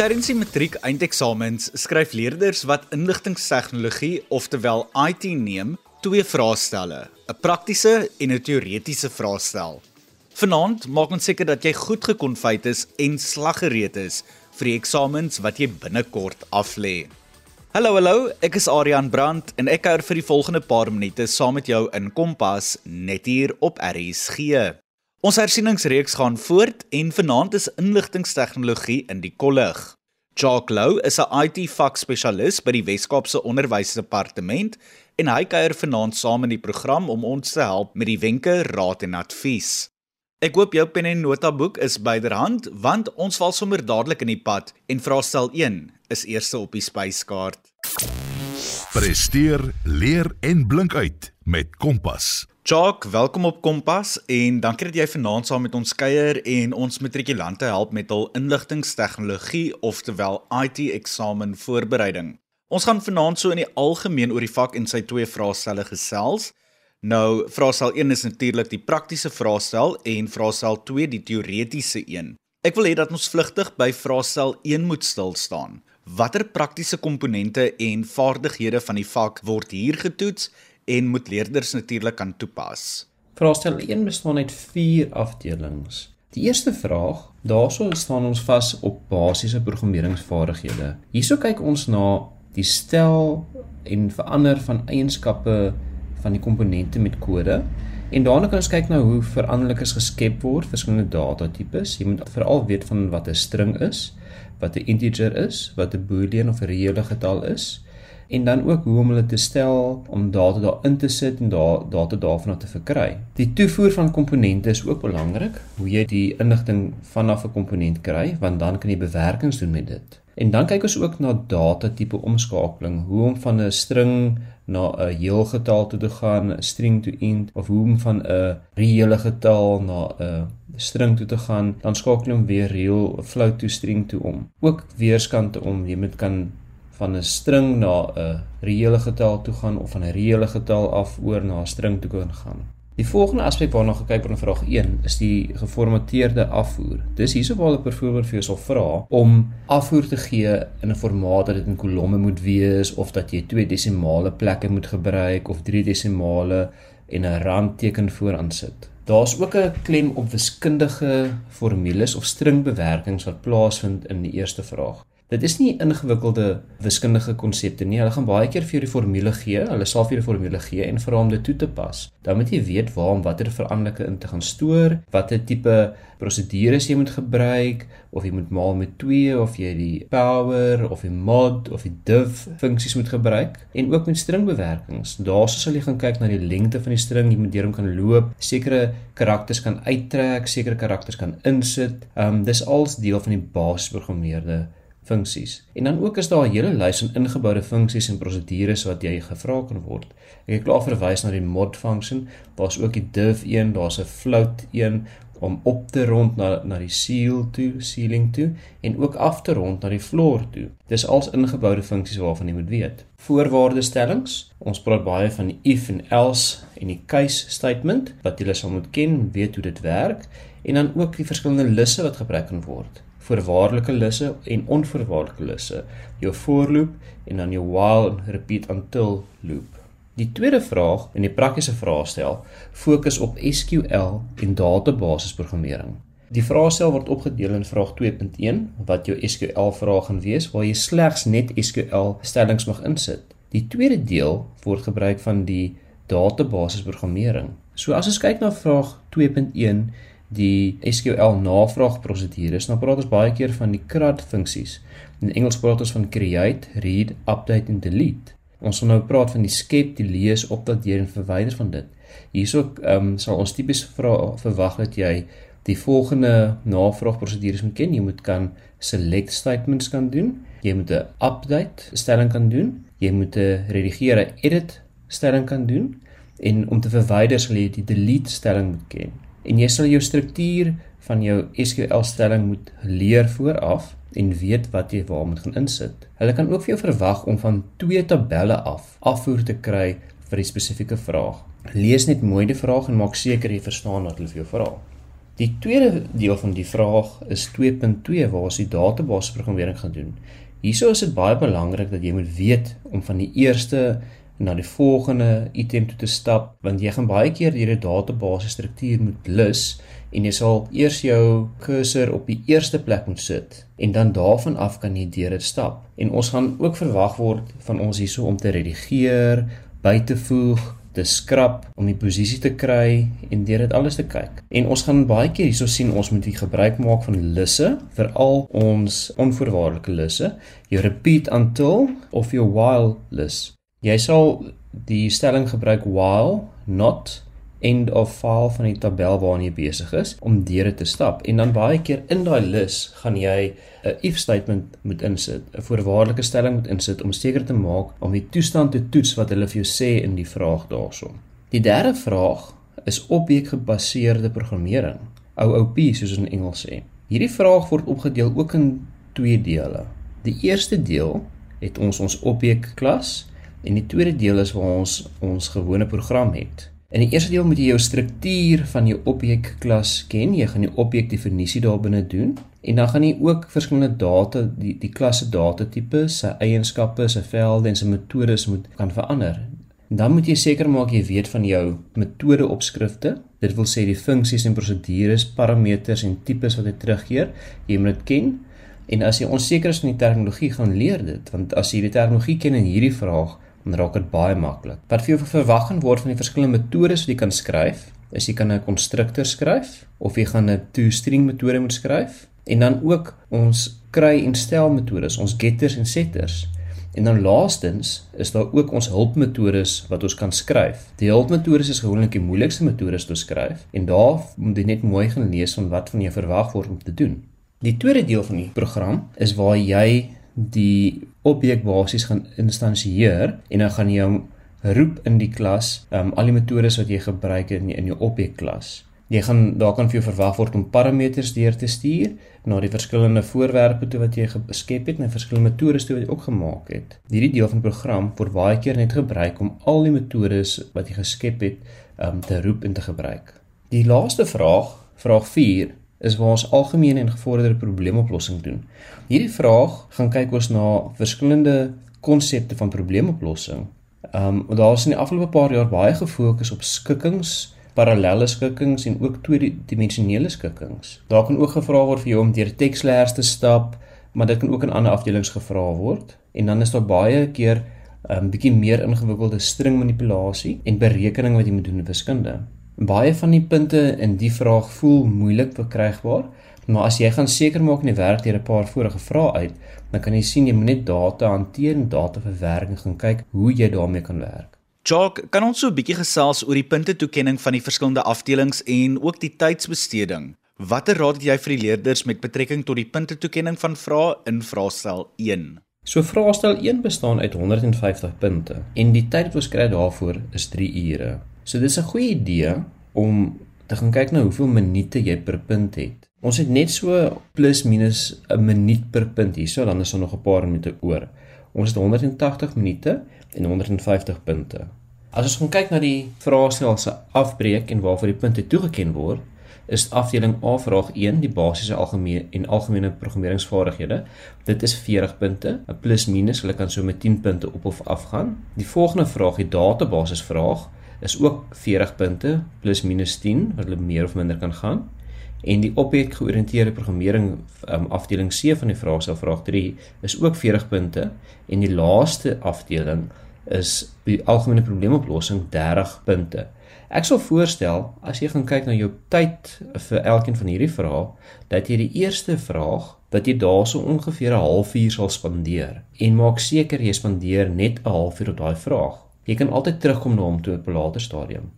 Tydens die matriek eindeksamens skryf leerders wat inligtingstegnologie, oftewel IT neem, twee vraestelle, 'n praktiese en 'n teoretiese vraestel. Vanaand maak ons seker dat jy goed gekonfyt is en slaggereed is vir die eksamens wat jy binnekort aflê. Hallo hallo, ek is Adrian Brandt en ek kuier vir die volgende paar minute saam met jou in Kompas net hier op RSG. Ons hersieningsreeks gaan voort en vanaand is inligtingstegnologie in die kollig. Jacques Lou is 'n IT-vakspesialis by die Wes-Kaapse Onderwysdepartement en hy kuier vanaand saam in die program om ons te help met die wenke, raad en advies. Ek hoop jou pen en notaboek is byderhand want ons val sommer dadelik in die pad en vraestel 1 is eerste op die spyskaart. Presteer, leer en blink uit met Kompas. Jock, welkom op Kompas en dankie dat jy vanaand saam met ons kuier en ons matrikulante help met hul inligtingstegnologie oftewel IT eksamen voorbereiding. Ons gaan vanaand so in die algemeen oor die vak en sy twee vraestelle gesels. Nou, vraestel 1 is natuurlik die praktiese vraestel en vraestel 2 die teoretiese een. Ek wil hê dat ons vlugtig by vraestel 1 moet stil staan. Watter praktiese komponente en vaardighede van die vak word hier getoets en moet leerders natuurlik kan toepas. Vraestel 1 bestaan uit 4 afdelings. Die eerste vraag, daarso staan ons vas op basiese programmeringsvaardighede. Hierso kyk ons na die stel en verander van eienskappe van die komponente met kode. En daarna kan ons kyk na hoe veranderlikes geskep word, verskillende datatipes. Jy moet veral weet van wat 'n string is, wat 'n integer is, wat 'n boolean of 'n reële getal is en dan ook hoe om hulle te stel om data daarin te sit en daar data daarvan te verkry. Die toevoer van komponente is ook belangrik, hoe jy die inligting vanaf 'n komponent kry, want dan kan jy bewerkings doen met dit. En dan kyk ons ook na data tipe omskakeling, hoe om van 'n string na 'n heel getal toe te gaan, string to int of hoe om van 'n reële getal na 'n string toe te gaan, dan skakel hom weer reël float to string toe om. Ook weerskante om jy moet kan van 'n string na 'n reële getal toe gaan of van 'n reële getal af oor na 'n string toe kan gaan. Die volgende aspek waarna gekyk word in vraag 1 is die geformateerde afvoer. Dis hierso waar ek byvoorbeeld vir jou sal vra om afvoer te gee in 'n formaat dat dit in kolomme moet wees of dat jy twee desimale plekke moet gebruik of drie desimale en 'n randteken vooraan sit. Daar's ook 'n klem op wiskundige formules of stringbewerkings wat plaasvind in die eerste vraag. Dit is nie ingewikkelde wiskundige konsepte nie. Hulle gaan baie keer vir jou die formule gee. Hulle sal vir jou die formule gee en vra om dit toe te pas. Dan moet jy weet waar om watter veranderlike in te gaan stoor, watter tipe prosedures jy moet gebruik of jy moet maal met 2 of jy die power of die mod of die div funksies moet gebruik en ook met stringbewerkings. Daarso sal jy gaan kyk na die lengte van die string, jy moet deur hom kan loop, sekere karakters kan uittrek, sekere karakters kan insit. Ehm um, dis als deel van die basisprogrammeerde funksies. En dan ook is daar 'n hele lys van ingeboude funksies en prosedures wat jy gevra kan word. Ek het klaar verwys na die mod function, daar's ook die div een, daar's 'n float een om op te rond na na die seal toe, ceiling toe en ook af te rond na die floor toe. Dis als ingeboude funksies waarvan jy moet weet. Voorwaardestellings. Ons praat baie van die if en else en die case statement wat jy sal moet ken, weet hoe dit werk en dan ook die verskillende lisse wat gebruik kan word voorwaardelike lisse en onvoorwaardelike lisse, jou for loop en dan jou while en repeat until loop. Die tweede vraag in die praktiese vraestel fokus op SQL en databasisprogrammering. Die vraestel word opgedeel in vraag 2.1 wat jou SQL vraag gaan wees waar jy slegs net SQL stellings mag insit. Die tweede deel word gebruik van die databasisprogrammering. So as ons kyk na vraag 2.1 die SQL navraagprosedures. Nou praat ons baie keer van die CRUD funksies. In Engels praat ons van create, read, update en delete. Ons gaan nou praat van die skep, die lees, opdateer en verwyder van dit. Hierso ehm um, sal ons tipies vra verwag dat jy die volgende navraagprosedures moet ken. Jy moet kan select statements kan doen. Jy moet 'n update stelling kan doen. Jy moet 'n redigeer, edit stelling kan doen en om te verwyder sal jy die delete stelling moet ken en jy sal jou struktuur van jou SQL stelling moet leer vooraf en weet wat jy waar moet gaan insit. Hulle kan ook vir jou verwag om van twee tabelle af afvoer te kry vir 'n spesifieke vraag. Lees net mooi die vraag en maak seker jy verstaan wat hulle vir jou vra. Die tweede deel van die vraag is 2.2 waar ons die database programmering gaan doen. Hierso is dit baie belangrik dat jy moet weet om van die eerste na die volgende item toe te stap want jy gaan baie keer hierdie database struktuur moet lus en jy sal eers jou cursor op die eerste plek moet sit en dan daarvan af kan jy deur dit stap. En ons gaan ook verwag word van ons hierso om te redigeer, by te voeg, te skrap om die posisie te kry en deur dit alles te kyk. En ons gaan baie keer hierso sien ons moet hier gebruik maak van lusse, veral ons onvoorwaardelike lusse, jou repeat until of jou while lus. Jy sal die stelling gebruik while not end of file van die tabel waarna jy besig is om deur dit te stap en dan baie keer in daai lus gaan jy 'n if statement moet insit, 'n voorwaardelike stelling moet insit om seker te maak om die toestand te toets wat hulle vir jou sê in die vraag daarso. Die derde vraag is objekgebaseerde programmering, OOP soos in Engels sê. Hierdie vraag word opgedeel ook in twee dele. Die eerste deel het ons ons objek klas en die tweede deel is waar ons ons gewone program het. In die eerste deel moet jy jou struktuur van jou objek klas ken. Jy gaan die objek definisie daarbinne doen en dan gaan jy ook verskillende data die die klasse data tipe, sy eienskappe, sy velde en sy metodes moet kan verander. En dan moet jy seker maak jy weet van jou metode opskrifte. Dit wil sê die funksies en prosedures, parameters en tipes wat hy terugkeer. Jy moet dit ken. En as jy onseker is van die terminologie, gaan leer dit, want as jy die terminologie ken in hierdie vraag, dan raak dit baie maklik. Wat vir jou verwag word van die verskillende metodes wat jy kan skryf, is jy kan 'n konstruktor skryf of jy gaan 'n toString metode moet skryf en dan ook ons kry en stel metodes, ons getters en setters. En dan laastens is daar ook ons hulpmetodes wat ons kan skryf. Die hulpmetodes is gewoonlik die moeilikste metodes te skryf en daar moet jy net mooi gaan lees van wat van jou verwag word om te doen. Die tweede deel van die program is waar jy die objek basies gaan instansieer en dan gaan jy hom roep in die klas, um, al die metodes wat jy gebruik in in jou objek klas. Jy gaan daar kan vir jou verwag word om parameters deur te stuur na die verskillende voorwerpe toe wat jy geskep het en verskillende metodes toe wat jy ook gemaak het. Hierdie deel van die program word baie keer net gebruik om al die metodes wat jy geskep het um, te roep en te gebruik. Die laaste vraag, vraag 4, is waar ons algemene en gevorderde probleemoplossing doen. Hierdie vraag gaan kyk ons na verskillende konsepte van probleemoplossing. Ehm um, daar is in die afgelope paar jaar baie gefokus op skikkings, parallelle skikkings en ook tweedimensionele skikkings. Daar kan ook gevra word vir jou om deur teksleers te stap, maar dit kan ook in ander afdelings gevra word. En dan is daar baie keer 'n um, ehm, bietjie meer ingewikkelde stringmanipulasie en berekening wat jy moet doen in wiskunde. Baie van die punte in die vraag voel moeilik verkrygbaar, maar as jy gaan seker maak in die werk deur 'n paar vorige vrae uit, dan kan jy sien jy moet net data hanteer en data verwerking gaan kyk hoe jy daarmee kan werk. Jock, kan ons so 'n bietjie gesels oor die punte toekenning van die verskillende afdelings en ook die tydsbesteding? Watter raad het jy vir die leerders met betrekking tot die punte toekenning van vrae in vraestel 1? So vraestel 1 bestaan uit 150 punte en die tyd wat ons kry daarvoor is 3 ure. So dis 'n goeie idee om te gaan kyk na hoeveel minute jy per punt het. Ons het net so plus minus 'n minuut per punt hierso, dan is daar nog 'n paar minute oor. Ons het 180 minute en 150 punte. As ons gaan kyk na die vraestel se afbreek en waarvoor die punte toegeken word, is afdeling A vraag 1 die basiese algemene en algemene programmeringsvaardighede. Dit is 40 punte, 'n plus minus, hulle kan so met 10 punte op of af gaan. Die volgende vraag, die database vraag, is ook 40 punte plus minus 10 wat hulle meer of minder kan gaan. En die objekgeoriënteerde programmering um, afdeling C van die vraagstel vraag 3 is ook 40 punte en die laaste afdeling is die algemene probleemoplossing 30 punte. Ek sou voorstel as jy gaan kyk na jou tyd vir elkeen van hierdie vrae dat jy die eerste vraag dat jy daarso ongeveer 'n halfuur sal spandeer en maak seker jy spandeer net 'n halfuur op daai vraag. Jy kan altyd terugkom na hom toe op 'n later stadium.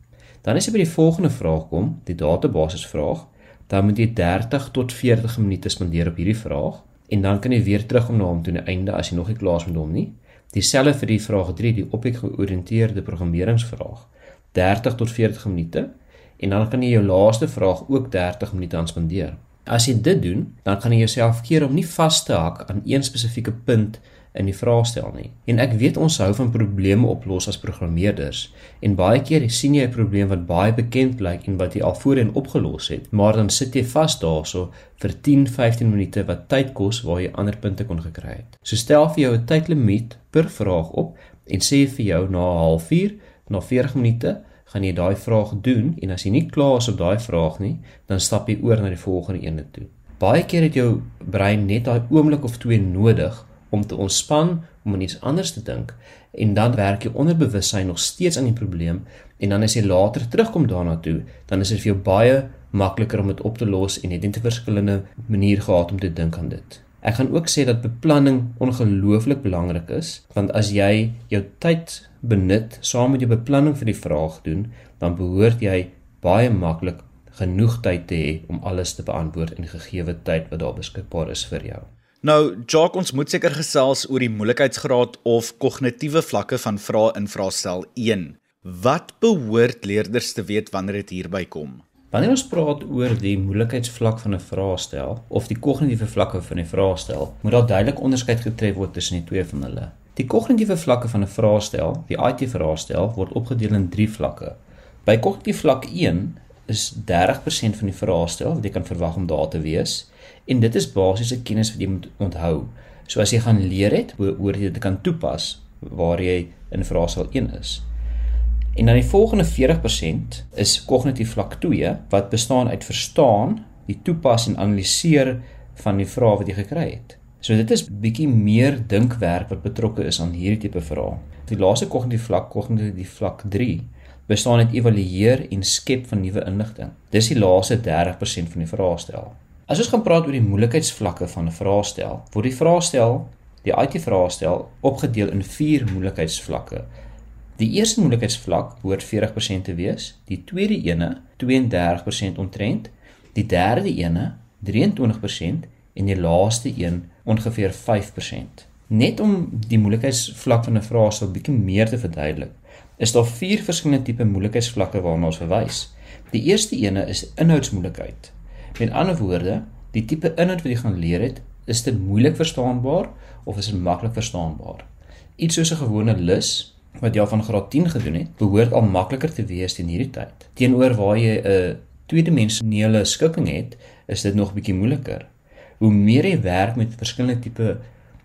Dan as jy by die volgende vraag kom, die database vraag, dan moet jy 30 tot 40 minute spandeer op hierdie vraag en dan kan jy weer terugkom na hom toe aan die einde as jy nog nie klaar is met hom nie. Dieselfde vir die vraag 3, die objekgeoriënteerde programmeringsvraag. 30 tot 40 minute en dan kan jy jou laaste vraag ook 30 minute aan spandeer. As jy dit doen, dan gaan jy jouself keer om nie vas te hak aan een spesifieke punt in die vraestel nie. En ek weet ons hou van probleme oplos as programmeerders en baie keer sien jy 'n probleem wat baie bekend lyk en wat jy al voorheen opgelos het, maar dan sit jy vas daarso vir 10-15 minute wat tyd kos waar jy ander punte kon gekry het. So stel vir jou 'n tydlimiet per vraag op en sê vir jou na 'n halfuur, na 40 minute gaan jy daai vraag doen en as jy nie klaar is op daai vraag nie, dan stap jy oor na die volgende een toe. Baie keer het jou brein net daai oomblik of twee nodig om te ontspan, om aan iets anders te dink en dan werk jy onderbewussyn nog steeds aan die probleem en dan as jy later terugkom daarna toe, dan is dit vir jou baie makliker om dit op te los en net 'n verskillende manier gehad om te dink aan dit. Ek gaan ook sê dat beplanning ongelooflik belangrik is, want as jy jou tyd benut saam met jou beplanning vir die vraag doen, dan behoort jy baie maklik genoeg tyd te hê om alles te beantwoord in gegeewe tyd wat daar beskikbaar is vir jou. Nou, Jock, ons moet seker gesels oor die moeilikheidsgraad of kognitiewe vlakke van vrae in vraestel 1. Wat behoort leerders te weet wanneer dit hierby kom? Wanneer ons praat oor die moeilikheidsvlak van 'n vraestel of die kognitiewe vlakke van 'n vraestel, moet daar duidelik onderskeid getref word tussen die twee van hulle. Die kognitiewe vlakke van 'n vraestel, die IT-vraestel, word opgedeel in 3 vlakke. By kognitiewe vlak 1 is 30% van die vraestel wat jy kan verwag om daar te wees en dit is basiese kennis wat jy moet onthou. So as jy gaan leer het, hoor jy dit kan toepas waar jy in vraestel 1 is. En dan die volgende 40% is kognitief vlak 2 wat bestaan uit verstaan, die toepas en analiseer van die vrae wat jy gekry het. So dit is bietjie meer dinkwerk wat betrokke is aan hierdie tipe vrae. Die laaste kognitief vlak, kognitief vlak 3, bestaan uit evalueer en skep van nuwe inligting. Dis die laaste 30% van die vraestel. As ons gaan praat oor die moeilikheidsvlakke van 'n vraestel, word die vraestel, die IT-vraestel, opgedeel in 4 moeilikheidsvlakke. Die eerste moeilikheidsvlak behoort 40% te wees, die tweede ene 32% ontrent, die derde ene 23% en die laaste een ongeveer 5%. Net om die moeilikheidsvlak van 'n vraestel bietjie meer te verduidelik, is daar vier verskillende tipe moeilikheidsvlakke waarna ons verwys. Die eerste ene is inhoudsmoeilikheid. Met ander woorde, die tipe inhoud wat jy gaan leer het, is dit moeilik verstaanbaar of is dit maklik verstaanbaar? Iets soos 'n gewone lus wat jy van graad 10 gedoen het, behoort al makliker te wees teen hierdie tyd. Teenoor waar jy 'n tweedimensionele skikking het, is dit nog bietjie moeiliker. Hoe meer jy werk met verskillende tipe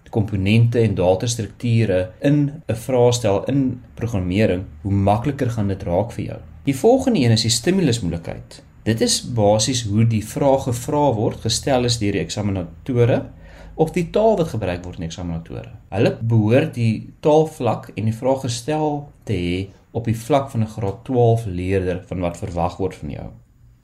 komponente en datastrukture in 'n vraestel in programmering, hoe makliker gaan dit raak vir jou. Die volgende een is die stimulusmoeilikheid. Dit is basies hoe die vrae gevra word, gestel is deur die eksaminatore of die taal wat gebruik word in die eksaminatore. Hulle behoort die taalvlak en die vraag gestel te hê op die vlak van 'n graad 12 leerder van wat verwag word van jou.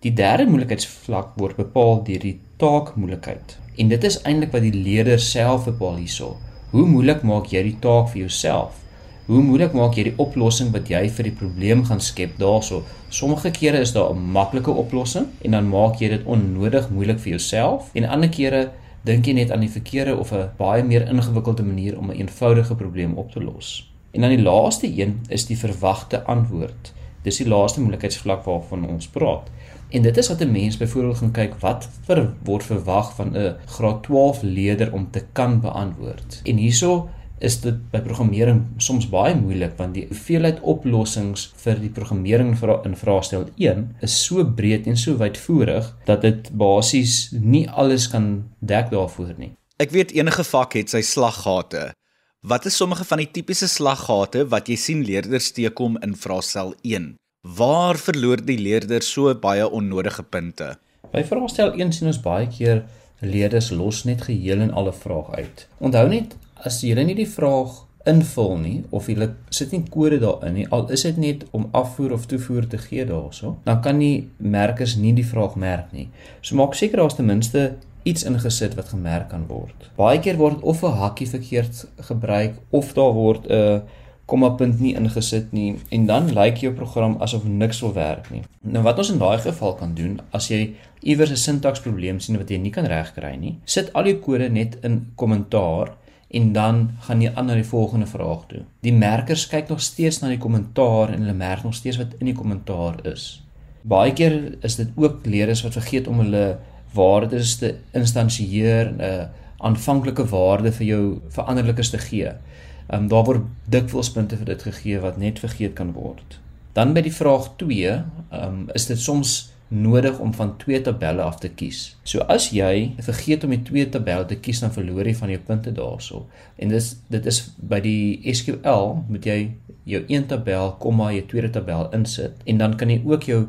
Die derde moeilikheidsvlak word bepaal deur die taakmoeilikheid. En dit is eintlik wat die leerder self bepaal hierso. Hoe moeilik maak jy die taak vir jouself? Hoe moeilik maak jy die oplossing wat jy vir die probleem gaan skep daarso? Sommige kere is daar 'n maklike oplossing en dan maak jy dit onnodig moeilik vir jouself en ander kere dink jy net aan die verkeerde of 'n baie meer ingewikkelde manier om 'n eenvoudige probleem op te los. En dan die laaste een is die verwagte antwoord. Dis die laaste moeilikheidsvlak waarvan ons praat. En dit is wat 'n mens byvoorbeeld gaan kyk wat vir word verwag van 'n graad 12 leerder om te kan beantwoord. En hierso is dit by programmering soms baie moeilik want die hoeveelheid oplossings vir die programmering in vraestel 1 is so breed en so wydvoerig dat dit basies nie alles kan dek daarvoor nie. Ek weet enige vak het sy slaggate. Wat is sommige van die tipiese slaggate wat jy sien leerders teekom in vraestel 1? Waar verloor die leerders so baie onnodige punte? By vraestel 1 sien ons baie keer leerders los net geheel en alle vrae uit. Onthou net as jy nie die vraag invul nie of jy sit nie kode daarin nie al is dit net om afvoer of toevoer te gee daaroor dan kan die merkers nie die vraag merk nie. So maak seker daar's ten minste iets ingesit wat gemerk kan word. Baie keer word of 'n hakkie verkeerd gebruik of daar word 'n komma punt nie ingesit nie en dan lyk jou program asof niks wil werk nie. Nou wat ons in daai geval kan doen as jy iewers 'n sintaksprobleem sien wat jy nie kan regkry nie sit al die kode net in kommentaar en dan gaan jy aan na die volgende vraag toe. Die merkers kyk nog steeds na die kommentaar en hulle merk nog steeds wat in die kommentaar is. Baie keer is dit ook leerders wat vergeet om hulle waardes te instansieer 'n aanvanklike waarde vir jou veranderlikes te gee. Ehm um, daar word dikwels punte vir dit gegee wat net vergeet kan word. Dan by die vraag 2, ehm um, is dit soms nodig om van twee tabelle af te kies. So as jy vergeet om die twee tabelle te kies dan verloor jy van jou punte daarso. En dis dit is by die SQL moet jy jou een tabel, komma jou tweede tabel insit en dan kan jy ook jou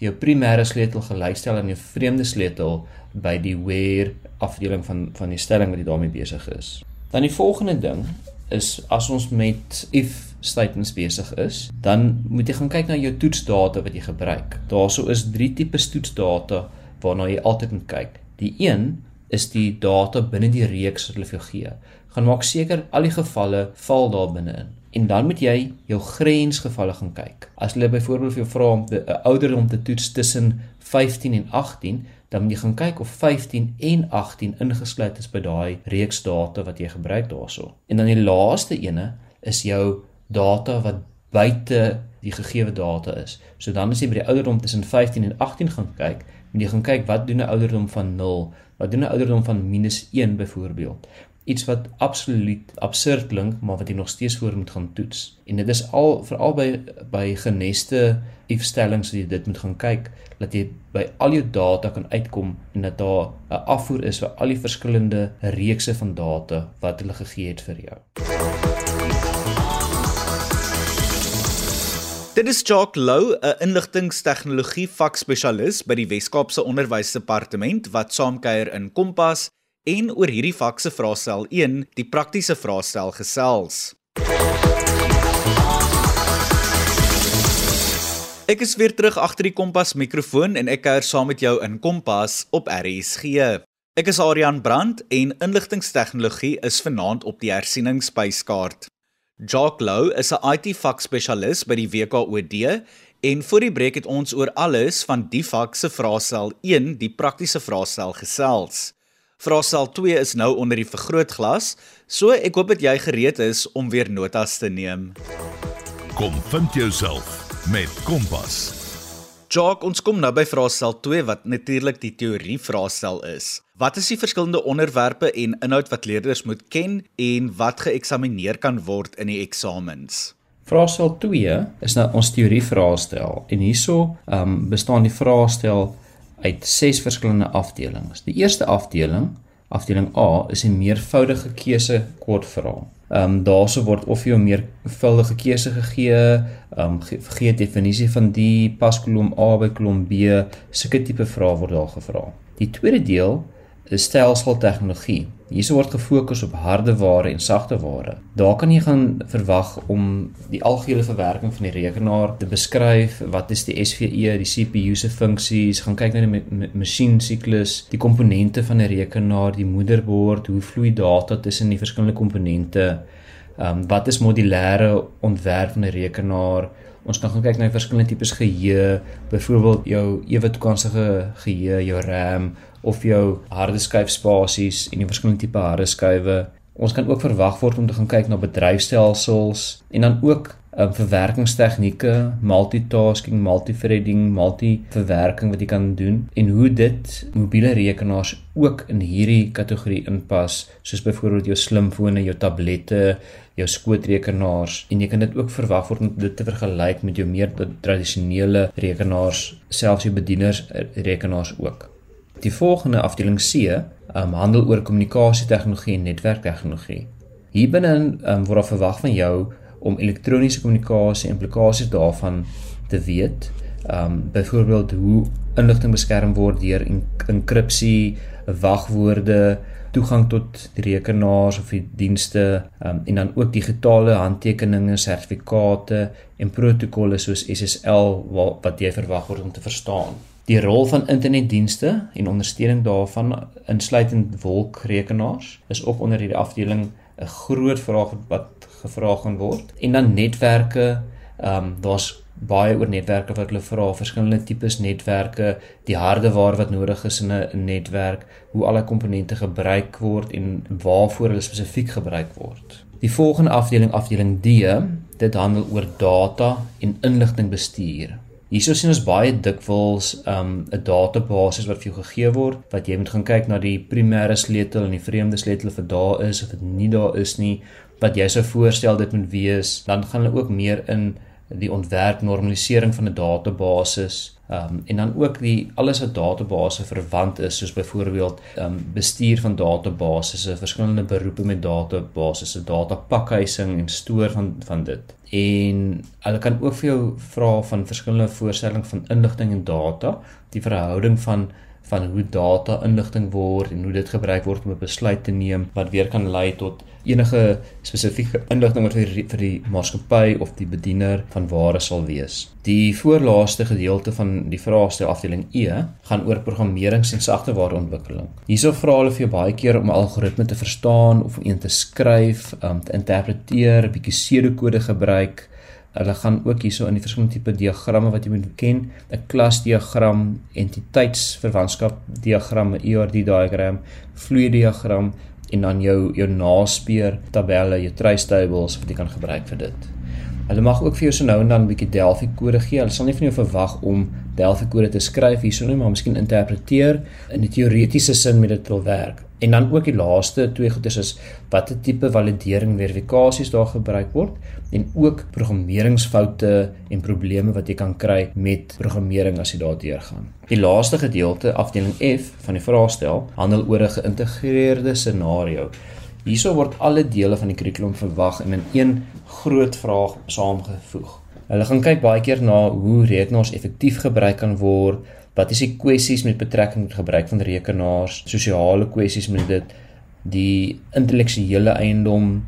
jou primêre sleutel gelykstel aan jou vreemde sleutel by die where afdeling van van die stelling wat jy daarmee besig is. Dan die volgende ding is as ons met if statements besig is, dan moet jy gaan kyk na jou toetsdata wat jy gebruik. Daarso is drie tipes toetsdata waarna jy altyd moet kyk. Die een is die data binne die reeks wat hulle vir jou gee. Gaan maak seker al die gevalle val daar binne in. En dan moet jy jou grensgevalle gaan kyk. As hulle byvoorbeeld vir jou vra om 'n ouderdom te toets tussen 15 en 18, dan moet jy gaan kyk of 15 en 18 ingesluit is by daai reeks data wat jy gebruik daarso. En dan die laaste ene is jou data wat buite die gegeewe data is. So dan as jy by die ouderdom tussen 15 en 18 gaan kyk, moet jy gaan kyk wat doen 'n ouderdom van 0? Wat doen 'n ouderdom van -1 byvoorbeeld? Iets wat absoluut absurd klink, maar wat jy nog steeds voor moet gaan toets. En dit is al veral by by geneste if-stellings wat jy dit moet gaan kyk, dat jy by al jou data kan uitkom en dat daar 'n afvoer is vir al die verskillende reekse van data wat hulle gegee het vir jou. Dit is Jock Lou, 'n inligtingstegnologie vakspesialis by die Wes-Kaapse Onderwysdepartement wat saamkuier in Kompas en oor hierdie vak se vraestel 1, die praktiese vraestel gesels. Ek is weer terug agter die Kompas mikrofoon en ek kuier saam met jou in Kompas op RSG. Ek is Adrian Brandt en inligtingstegnologie is vanaand op die hersieningspyskaart. Jock Lou is 'n IT vak spesialis by die WKOD en voor die breek het ons oor alles van die vak se vraestel 1, die praktiese vraestel gesels. Vraestel 2 is nou onder die vergrootglas, so ek hoop dat jy gereed is om weer notas te neem. Kom vind jouself met Kompas. Jock, ons kom nou by vraestel 2 wat natuurlik die teorie vraestel is. Wat is die verskillende onderwerpe en inhoud wat leerders moet ken en wat geëksamineer kan word in die eksamens? Vraestel 2 is nou ons teorie vraestel en hierso um, bestaan die vraestel uit 6 verskillende afdelings. Die eerste afdeling, afdeling A, is 'n meervoudige keuse kortvraag. Ehm um, daarso word of jy 'n meervoudige keuse gegee, ehm um, gee definisie van die pas kolom A by kolom B, sulke tipe vrae word daar gevra. Die tweede deel is stelsel tegnologie. Hierso word gefokus op harde ware en sagte ware. Daar kan jy gaan verwag om die algehele verwerking van die rekenaar te beskryf. Wat is die SVE, die CPU se funksies? Gaan kyk na die masjien siklus, die komponente van 'n rekenaar, die moederbord, hoe vloei data tussen die verskillende komponente? Ehm um, wat is modulêre ontwerp van 'n rekenaar? Ons kan gaan kyk na verskillende tipes geheue, byvoorbeeld jou ewe toekomstige geheue, jou RAM of jou harde skyf spasies en die verskillende tipe harde skywe. Ons kan ook verwag word om te gaan kyk na bedryfstelsels en dan ook um, verwerkingstegnieke, multitasking, multithreading, multiverwerking wat jy kan doen en hoe dit mobiele rekenaars ook in hierdie kategorie inpas, soos byvoorbeeld jou slimfone, jou tablette, jou skootrekenaars en jy kan dit ook verwag word om dit te vergelyk met jou meer tradisionele rekenaars, selfs jou bedieners rekenaars ook. Die volgende afdeling C um, handel oor kommunikasietegnologie en netwerktegnologie. Hierbinne um, word daar verwag van jou om elektroniese kommunikasie implikasies daarvan te weet. Um byvoorbeeld hoe inligting beskerm word deur enkripsie, wagwoorde, toegang tot die rekenaars of die dienste um, en dan ook digitale handtekeninge, sertifikate en protokolle soos SSL wat, wat jy verwag word om te verstaan. Die rol van internetdienste en ondersteuning daarvan insluitend wolkrekenaars is ook onder hierdie afdeling 'n groot vraag wat gevra gaan word. En dan netwerke, ehm um, daar's baie oor netwerke wat hulle vra, verskillende tipes netwerke, die hardeware wat nodig is in 'n netwerk, hoe alle komponente gebruik word en waarvoor hulle spesifiek gebruik word. Die volgende afdeling, afdeling D, dit handel oor data en inligtingbestuur. Hierso sien ons baie dikwels um 'n database wat vir jou gegee word wat jy moet gaan kyk na die primêre sleutel en die vreemde sleutel of dit daar is of dit nie daar is nie wat jy sou voorstel dit moet wees. Dan gaan hulle ook meer in die ontwerp normalisering van 'n database Ehm um, en dan ook die alles wat database verwant is soos byvoorbeeld ehm um, bestuur van databasisse, verskillende beroepe met databasisse, datapakhuising en stoor van van dit. En hulle kan ook vir jou vra van verskillende voorstellings van inligting en data, die verhouding van van hoe data inligting word en hoe dit gebruik word om 'n besluit te neem wat weer kan lei tot enige spesifieke inligting wat vir vir die maatskappy of die bediener van ware sal wees. Die voorlaaste gedeelte van die vraestel afdeling E gaan oor programmerings en sagtewareontwikkeling. Hierso vra hulle vir jou baie keer om 'n algoritme te verstaan of een te skryf, um, te interpreteer, 'n bietjie pseudokode gebruik Hulle gaan ook hierso in die verskillende tipe diagramme wat jy moet ken, 'n klasdiagram, entiteitsverwantskap diagram, ERD diagram, vloeidiagram en dan jou jou naspeur tabelle, jou trace tables wat jy kan gebruik vir dit. Hulle mag ook vir jou so nou en dan 'n bietjie Delphi kode gee. Hulle sal nie van jou verwag om Delphi kode te skryf hierso nie, maar miskien interpreteer in 'n teoretiese sin met dit wil werk. En dan ook die laaste twee goeders is watter tipe validering verifikasies daar gebruik word en ook programmeringsfoute en probleme wat jy kan kry met programmering as jy daardeur gaan. Die laaste gedeelte, afdeling F van die vraestel, handel oor 'n geïntegreerde scenario. Hierso word alle dele van die kurrikulum verwag en in een groot vraag saamgevoeg. Hulle gaan kyk baie keer na hoe rekenaars effektief gebruik kan word, wat is die kwessies met betrekking tot gebruik van rekenaars, sosiale kwessies met dit, die intellektuele eiendom,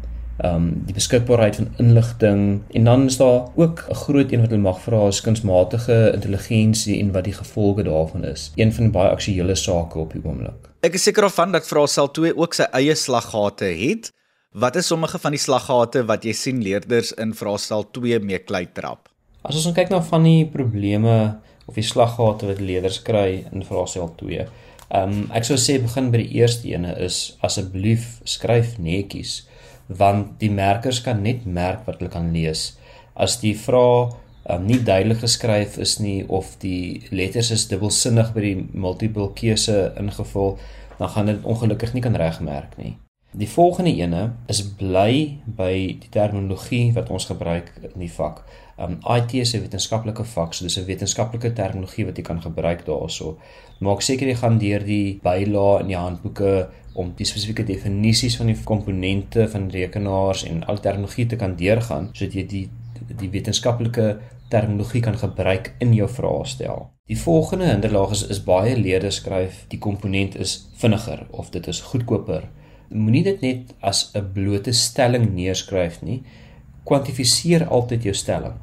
ehm um, die beskikbaarheid van inligting en dan is daar ook 'n groot een wat hulle mag vra is kunsmatige intelligensie en wat die gevolge daarvan is. Een van die baie aktuelle sake op die oomblik. Ek is seker of van dat vraestel 2 ook sy eie slaggate het. Wat is sommige van die slaggate wat jy sien leerders in vraestel 2 mee klei trap? As ons kyk na van die probleme of die slaggate wat leerders kry in vraestel 2. Ehm um, ek sou sê begin by die eerste ene is asseblief skryf netjies want die merkers kan net merk wat hulle kan lees. As die vrae um, nie duidelik geskryf is nie of die letters is dubbelsinnig by die multiple keuse ingevul, dan gaan dit ongelukkig nie kan regmerk nie. Die volgende ene is bly by die terminologie wat ons gebruik in die vak. Um IT is 'n wetenskaplike vak, so dis 'n wetenskaplike terminologie wat jy kan gebruik daaroor. Maak seker jy gaan deur die bylae in die handboeke om die spesifieke definisies van die komponente van rekenaars en al terminologie te kan deurgaan sodat jy die die wetenskaplike terminologie kan gebruik in jou vraestel. Die volgende hinderlaag is, is baie leerders skryf die komponent is vinniger of dit is goedkoper. Moenie dit net as 'n blote stelling neerskryf nie. Kwantifiseer altyd jou stelling.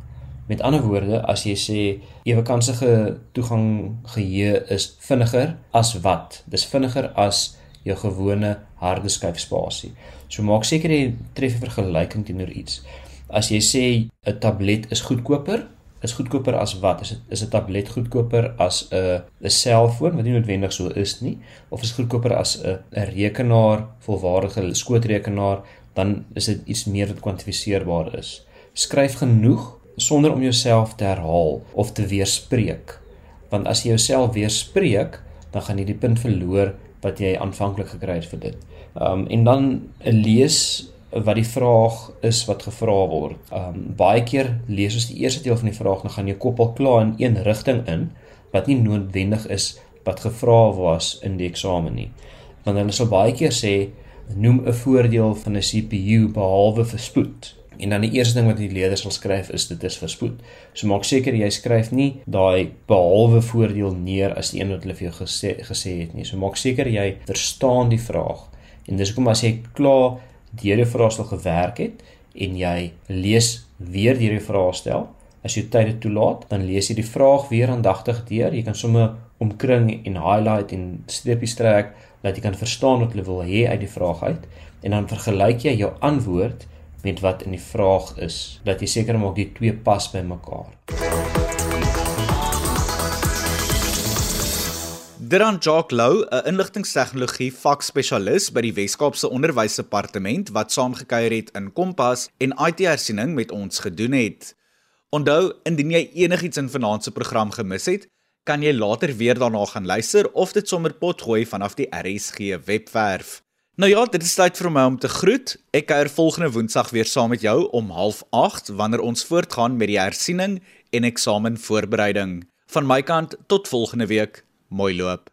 Met ander woorde, as jy sê ewe kansige toegang geheue is vinniger as wat? Dis vinniger as jou gewone harde skyfspasie. So maak seker jy tref 'n vergelyking teenoor iets. As jy sê 'n tablet is goedkoper, is goedkoper as wat? Is dit is 'n tablet goedkoper as 'n 'n selfoon wat nie noodwendig so is nie of is goedkoper as 'n 'n rekenaar, volwaardige skootrekenaar, dan is dit iets meer wat kwantifiseerbaar is. Skryf genoeg sonder om jouself te herhaal of te weerspreek. Want as jy jouself weerspreek, dan gaan jy die punt verloor wat jy aanvanklik gekry het vir dit. Um en dan lees wat die vraag is wat gevra word. Um baie keer lees ons die eerste deel van die vraag en gaan jou kop al klaar in een rigting in wat nie noodwendig is wat gevra was in die eksamen nie. Want hulle sal baie keer sê noem 'n voordeel van 'n CPU behalwe vir spoed. En dan die eerste ding wat die leerder sal skryf is dit is verspoed. So maak seker jy skryf nie daai behalwe voordeel neer as die een wat hulle vir jou gesê gesê het nie. So maak seker jy verstaan die vraag. En dis hoekom as jy klaar deur die vraestel gewerk het en jy lees weer deur die vraestel, as jy tyd het toelaat, dan lees jy die vraag weer aandagtig deur. Jy kan sommer omkring en highlight en streepies trek dat jy kan verstaan wat hulle wil hê uit die vraag uit en dan vergelyk jy jou antwoord met wat in die vraag is dat jy seker maak die twee pas by mekaar. Dran Jock Lou, 'n inligtingstegnologie vakspesialis by die Wes-Kaapse Onderwysdepartement wat saamgekyer het in Kompas en IT-hersiening met ons gedoen het. Onthou, indien jy enigiets in vanaand se program gemis het, kan jy later weer daarna gaan luister of dit sommer potgooi vanaf die RSG webwerf. Nou ja, dit is tyd vir my om te groet. Ek kuier volgende Woensdag weer saam met jou om 08:30 wanneer ons voortgaan met die hersiening en eksamenvoorbereiding. Van my kant tot volgende week. Mooi loop.